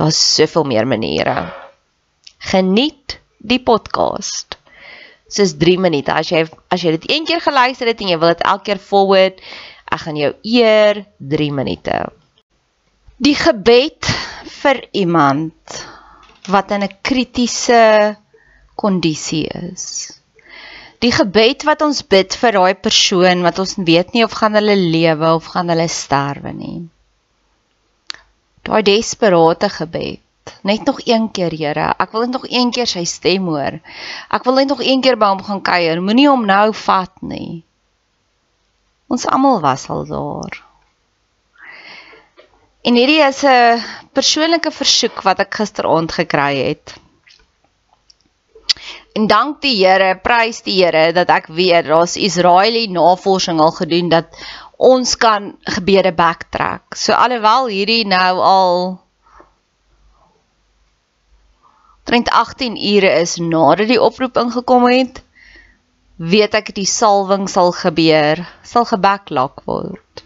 Daar's soveel meer maniere. Geniet die podcast. Dis 3 minute. As jy as jy dit een keer geluister het en jy wil dit elke keer forward, ek gaan jou eer 3 minute. Die gebed vir iemand wat in 'n kritiese kondisie is. Die gebed wat ons bid vir daai persoon wat ons weet nie of gaan hulle lewe of gaan hulle sterwe nie daai desperate gebed. Net nog een keer, Here. Ek wil net nog een keer sy stem hoor. Ek wil net nog een keer by hom gaan kuier. Moenie hom nou vat nie. Ons almal was al daar. En hierdie is 'n persoonlike versoek wat ek gisteraand gekry het. En dank die Here, prys die Here dat ek weet daar's Israeliese navorsing al gedoen dat ons kan gebede backtrack. So alhoewel hierdie nou al 18 ure is nadat die oproep ingekom het, weet ek die salwing sal gebeur, sal gebacklog word.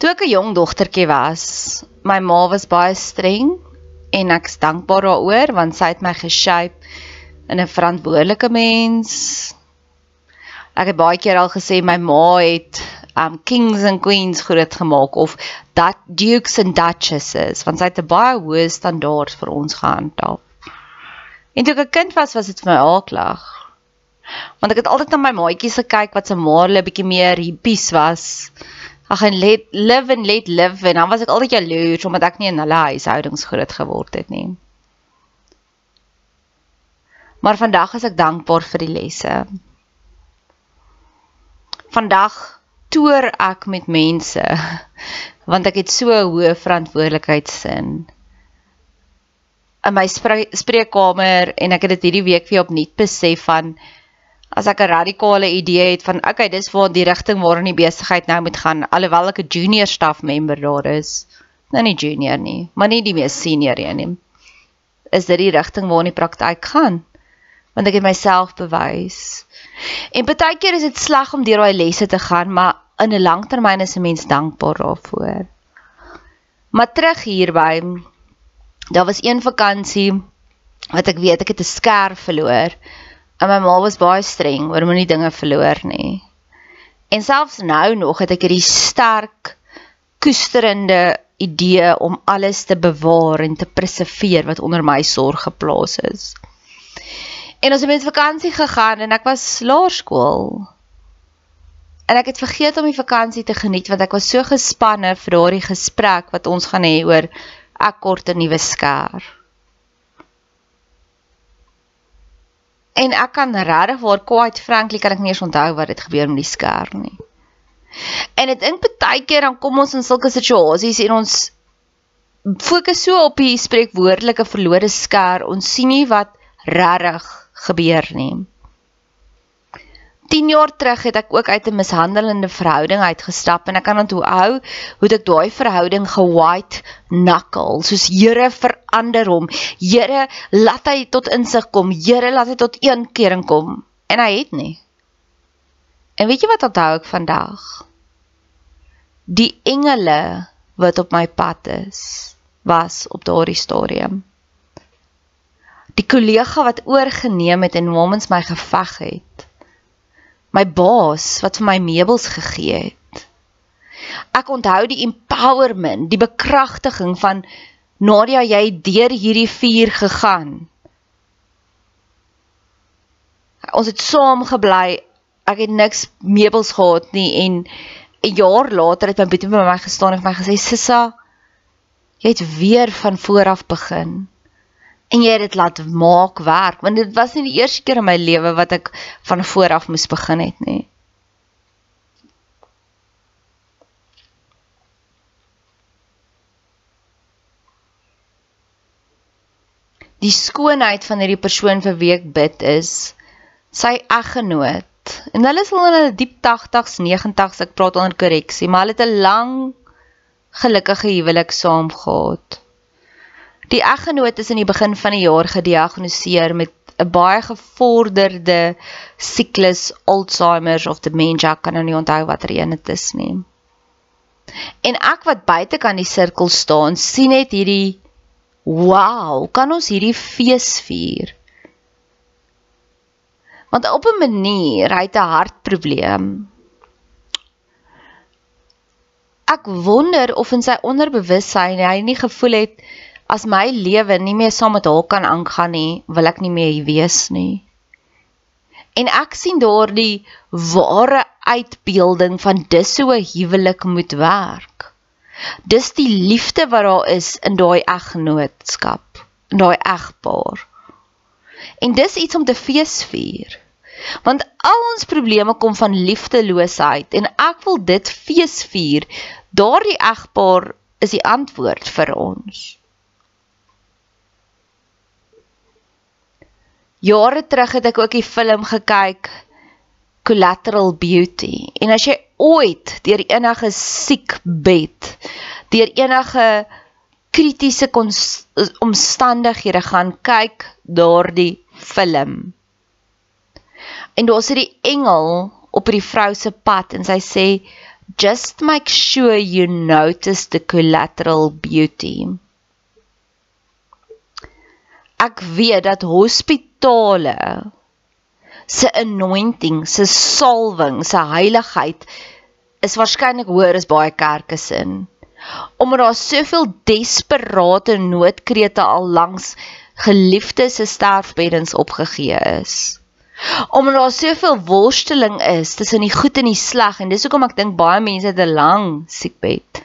Toe ek 'n jong dogtertjie was, my ma was baie streng en ek's dankbaar daaroor want sy het my geshape in 'n verantwoordelike mens. Ek het baie keer al gesê my ma het um kings and queens groot gemaak of dat dukes and duchesses want sy het 'n baie hoë standaard vir ons gehandhaaf. En toe ek 'n kind was, was dit vir my aaklag. Want ek het altyd na my maatjies gekyk wat se ma hulle bietjie meer hippies was. Ag en let live and let live en dan was ek altyd jaloers omdat ek nie in hulle huishoudings groot geword het nie. Maar vandag is ek dankbaar vir die lesse. Vandag toer ek met mense want ek het so 'n hoë verantwoordelikheidsin in my spreekkamer en ek het dit hierdie week weer opnuut besef van as ek 'n radikale idee het van okay, dis waar die rigting waarin die besigheid nou moet gaan, alhoewel ek 'n junior staff member daar is. Nou nie junior nie, maar nie die mees senior een nie. Is dit die rigting waarin die praktyk gaan? Want ek het myself bewys. En baie keer is dit sleg om deur daai lesse te gaan, maar in 'n langtermyn is 'n mens dankbaar daarvoor. Maar terug hierby. Daar was een vakansie wat ek weet ek het 'n skerf verloor. En my ma was baie streng oor moenie dinge verloor nie. En selfs nou nog het ek hierdie sterk koesterende idee om alles te bewaar en te preserveer wat onder my sorg geplaas is. En ons het met vakansie gegaan en ek was laerskool. En ek het vergeet om die vakansie te geniet want ek was so gespanne vir daardie gesprek wat ons gaan hê oor ek kort 'n nuwe skerf. En ek kan regtig waar quite frankly kan ek nie eens onthou wat het gebeur met die skerm nie. En ek dink baie keer dan kom ons in sulke situasies en ons fokus so op die spreekwoordelike verlore skerm, ons sien nie wat regtig gebeur nie. 10 jaar terug het ek ook uit 'n mishandelende verhouding uitgestap en ek kan onthou hoe ek daai verhouding ge-white knuckle soos Here verander hom. Here laat hy tot insig kom. Here laat hy tot eenkering kom en hy het nie. En weet jy wat onthou ek vandag? Die engele wat op my pad is was op daardie stadium. Die kollega wat oorgeneem het en namens my geveg het my baas wat vir my meubels gegee het. Ek onthou die empowerment, die bekragtiging van Nadia, jy het deur hierdie vuur gegaan. Ons het saam gebly. Ek het niks meubels gehad nie en 'n jaar later het my boetie by my gestaan en vir my gesê: "Sissa, jy het weer van voor af begin." En jy het dit laat maak werk want dit was nie die eerste keer in my lewe wat ek van voor af moes begin het nie. Die skoonheid van hierdie persoon vir wie ek bid is sy eggenoot. En hulle is al in hulle diep 80s, 90s, ek praat onder korreksie, maar hulle het 'n lang gelukkige huwelik saam gehad. Die eggenoot is in die begin van die jaar gediagnoseer met 'n baie gevorderde siklus Alzheimer of dementia, kan nou nie onthou watter een dit is nie. En ek wat buite kan die sirkel staan, sien net hierdie wow, kan ons hierdie fees vier? Want op 'n manier, hy het 'n hartprobleem. Ek wonder of in sy onderbewussyn hy nie gevoel het as my lewe nie meer saam met haar kan aangaan nie, wil ek nie meer hier wees nie. En ek sien daardie ware uitbeelding van dis hoe 'n huwelik moet werk. Dis die liefde wat daar is in daai eggenootskap, in daai egpaar. En dis iets om te feesvier. Want al ons probleme kom van liefdeloosheid en ek wil dit feesvier. Daardie egpaar is die antwoord vir ons. Jare terug het ek ook die film gekyk Collateral Beauty. En as jy ooit deur enige siek bed, deur enige kritiese omstandighede gaan kyk daardie film. En daar's hierdie engel op die vrou se pad en sy sê just make sure you notice the collateral beauty. Ek weet dat hospitaal totale se anointing, se salwing, se heiligheid is waarskynlik hoër as baie kerke sin. Omdat daar soveel desperate noodkrete al langs geliefdes se sterfbeddens opgegee is. Omdat daar soveel worsteling is tussen die goed en die sleg en dis hoekom ek dink baie mense het 'n lang siekbed.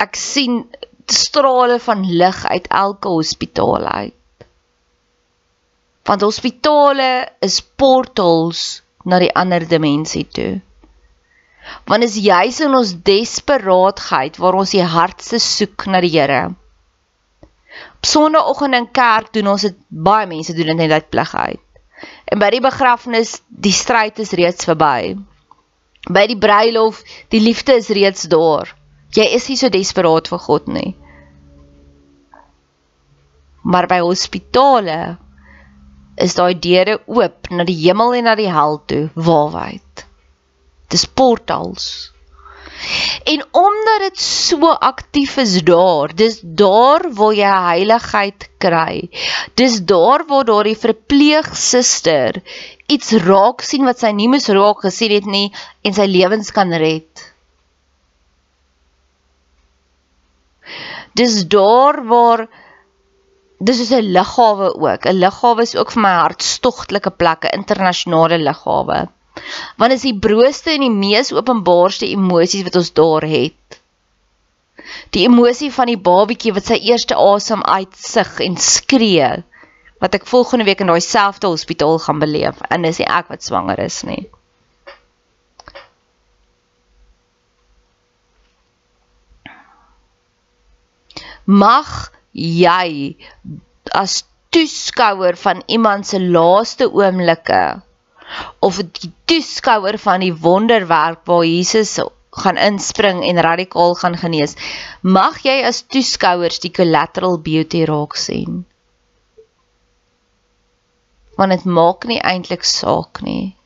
Ek sien strale van lig uit elke hospitaal uit. Want hospitale is portals na die ander dimensie toe. Want is juis in ons desperaatheid waar ons die hartse soek na die Here. Op Sondagoggend in kerk doen ons dit baie mense doen dit net uit plig uit. En by die begrafnis, die stryd is reeds verby. By die bruilof, die liefde is reeds daar. Jy is nie so desperaat vir God nie. Maar by hospitale is daai deure oop na die hemel en na die hel toe, waarwyd. Dis portals. En omdat dit so aktief is daar, dis daar waar jy heiligheid kry. Dis daar waar daardie verpleegsuster iets raak sien wat sy nie moes raak gesien het nie en sy lewens kan red. Dis daar waar dis is 'n lughawe ook. 'n Lughawe is ook vir my hartstogtelike plek, 'n internasionale lughawe want is die broodste en die mees openbaarste emosies wat ons daar het. Die emosie van die babietjie wat sy eerste asem uitsig en skree wat ek volgende week in daai selfde hospitaal gaan beleef en dis nie ek wat swanger is nie. Mag jy as toeskouer van iemand se laaste oomblikke of die toeskouer van die wonderwerk waar Jesus gaan inspring en radikaal gaan genees. Mag jy as toeskouers die collateral beauty raak sien. Want dit maak nie eintlik saak nie.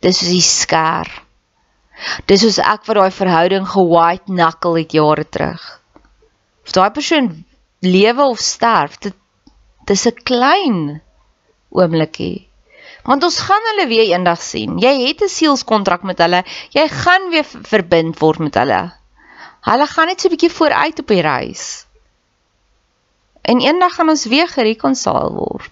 Dis soos die skêr. Dis soos ek wat daai verhouding ge-white knuckle het jare terug. Of daai persoon lewe of sterf, dit dis 'n klein oomblikie want ons gaan hulle weer eendag sien. Jy het 'n sielskontrak met hulle. Jy gaan weer verbind word met hulle. Hulle gaan net so 'n bietjie vooruit op die reis. En eendag gaan ons weer gerekonsaal word.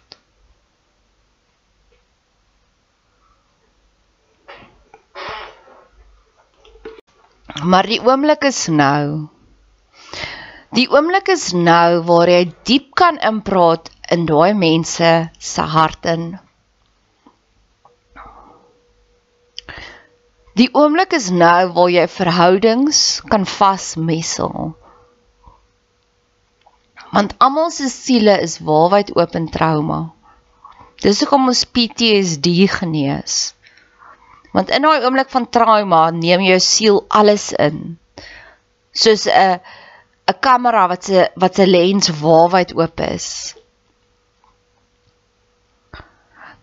Maar die oomblik is nou. Die oomblik is nou waar jy diep kan inpraat in daai mense se harte Die oomblik is nou waar jy verhoudings kan vasmessel. Want almal se siele is waarwyd oop in trauma. Dis hoekom ons PTSD genees. Want in daai oomblik van trauma neem jou siel alles in. Soos 'n 'n kamera wat se wat se lens waarwyd oop is.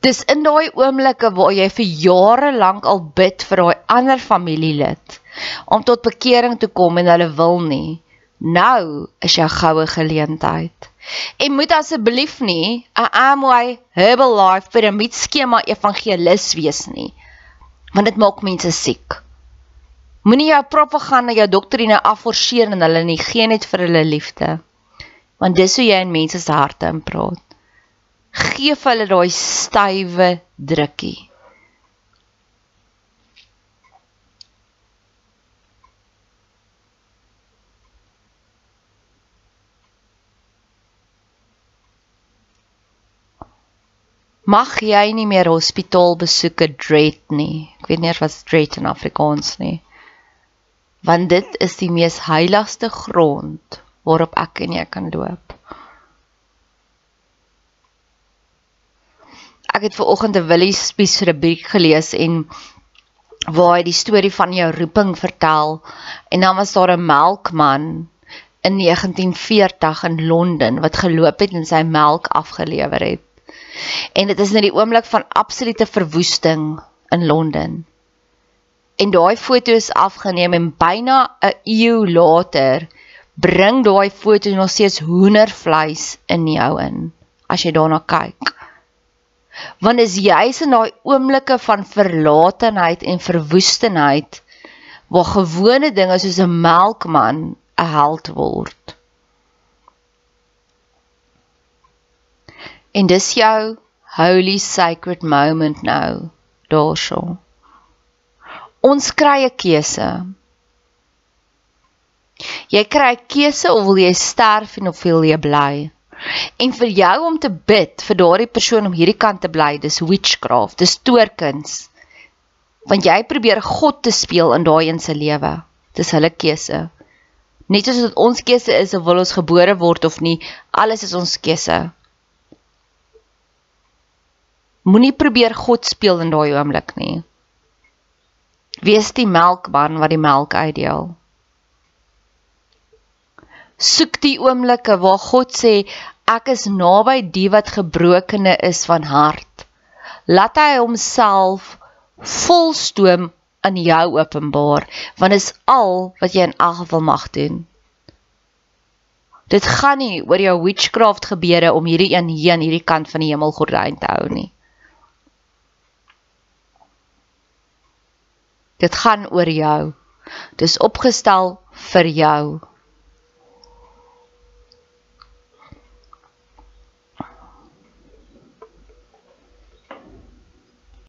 Dis in daai oomblikke waar jy vir jare lank al bid vir daai ander familielid om tot bekering te kom en hulle wil nie. Nou is jou goue geleentheid. En moet asseblief nie 'n Amway Herbalife piramiedskema evangelis wees nie. Want dit maak mense siek. Moenie jou propaganda, jou doktrine afforceer en hulle nie gee net vir hulle liefde. Want dis hoe jy in mense se harte inpraat gee vir hulle daai stywe drukkie. Mag jy nie meer hospitaal besoeke dread nie. Ek weet nie eers wat dread in Afrikaans nie. Want dit is die mees heiligste grond waarop ek en jy kan loop. ek het ver oggend 'n Willie Spies rubriek gelees en waar hy die storie van jou roeping vertel en dan was daar 'n melkman in 1940 in Londen wat geloop het en sy melk afgelewer het. En dit is net die oomblik van absolute verwoesting in Londen. En daai foto is afgeneem en byna 'n eeu later bring daai foto nog steeds hoendervleis in jou in as jy daarna kyk want is juis in daai oomblikke van verlatenheid en verwoestenheid waar gewone dinge soos 'n melkman 'n held word. En dis jou holy sacred moment nou, daarso. Ons kry 'n keuse. Jy kry 'n keuse of wil jy sterf en of wil jy bly? En vir jou om te bid vir daardie persoon om hierdie kant te bly, dis witchcraft, dis toorkuns. Want jy probeer God te speel in daai een se lewe. Dis hulle keuse. Net soos dit ons keuse is of wil ons gebore word of nie, alles is ons keuse. Moenie probeer God speel in daai oomblik nie. Wees die melkman wat die melk uitdeel. Soek die oomblikke waar God sê ek is naby die wat gebrokene is van hart. Laat hy homself volstoom in jou openbaar want is al wat jy in elk geval mag doen. Dit gaan nie oor jou witchcraft gebeure om hierdie een hier aan hierdie kant van die hemelgordyn te hou nie. Dit gaan oor jou. Dis opgestel vir jou.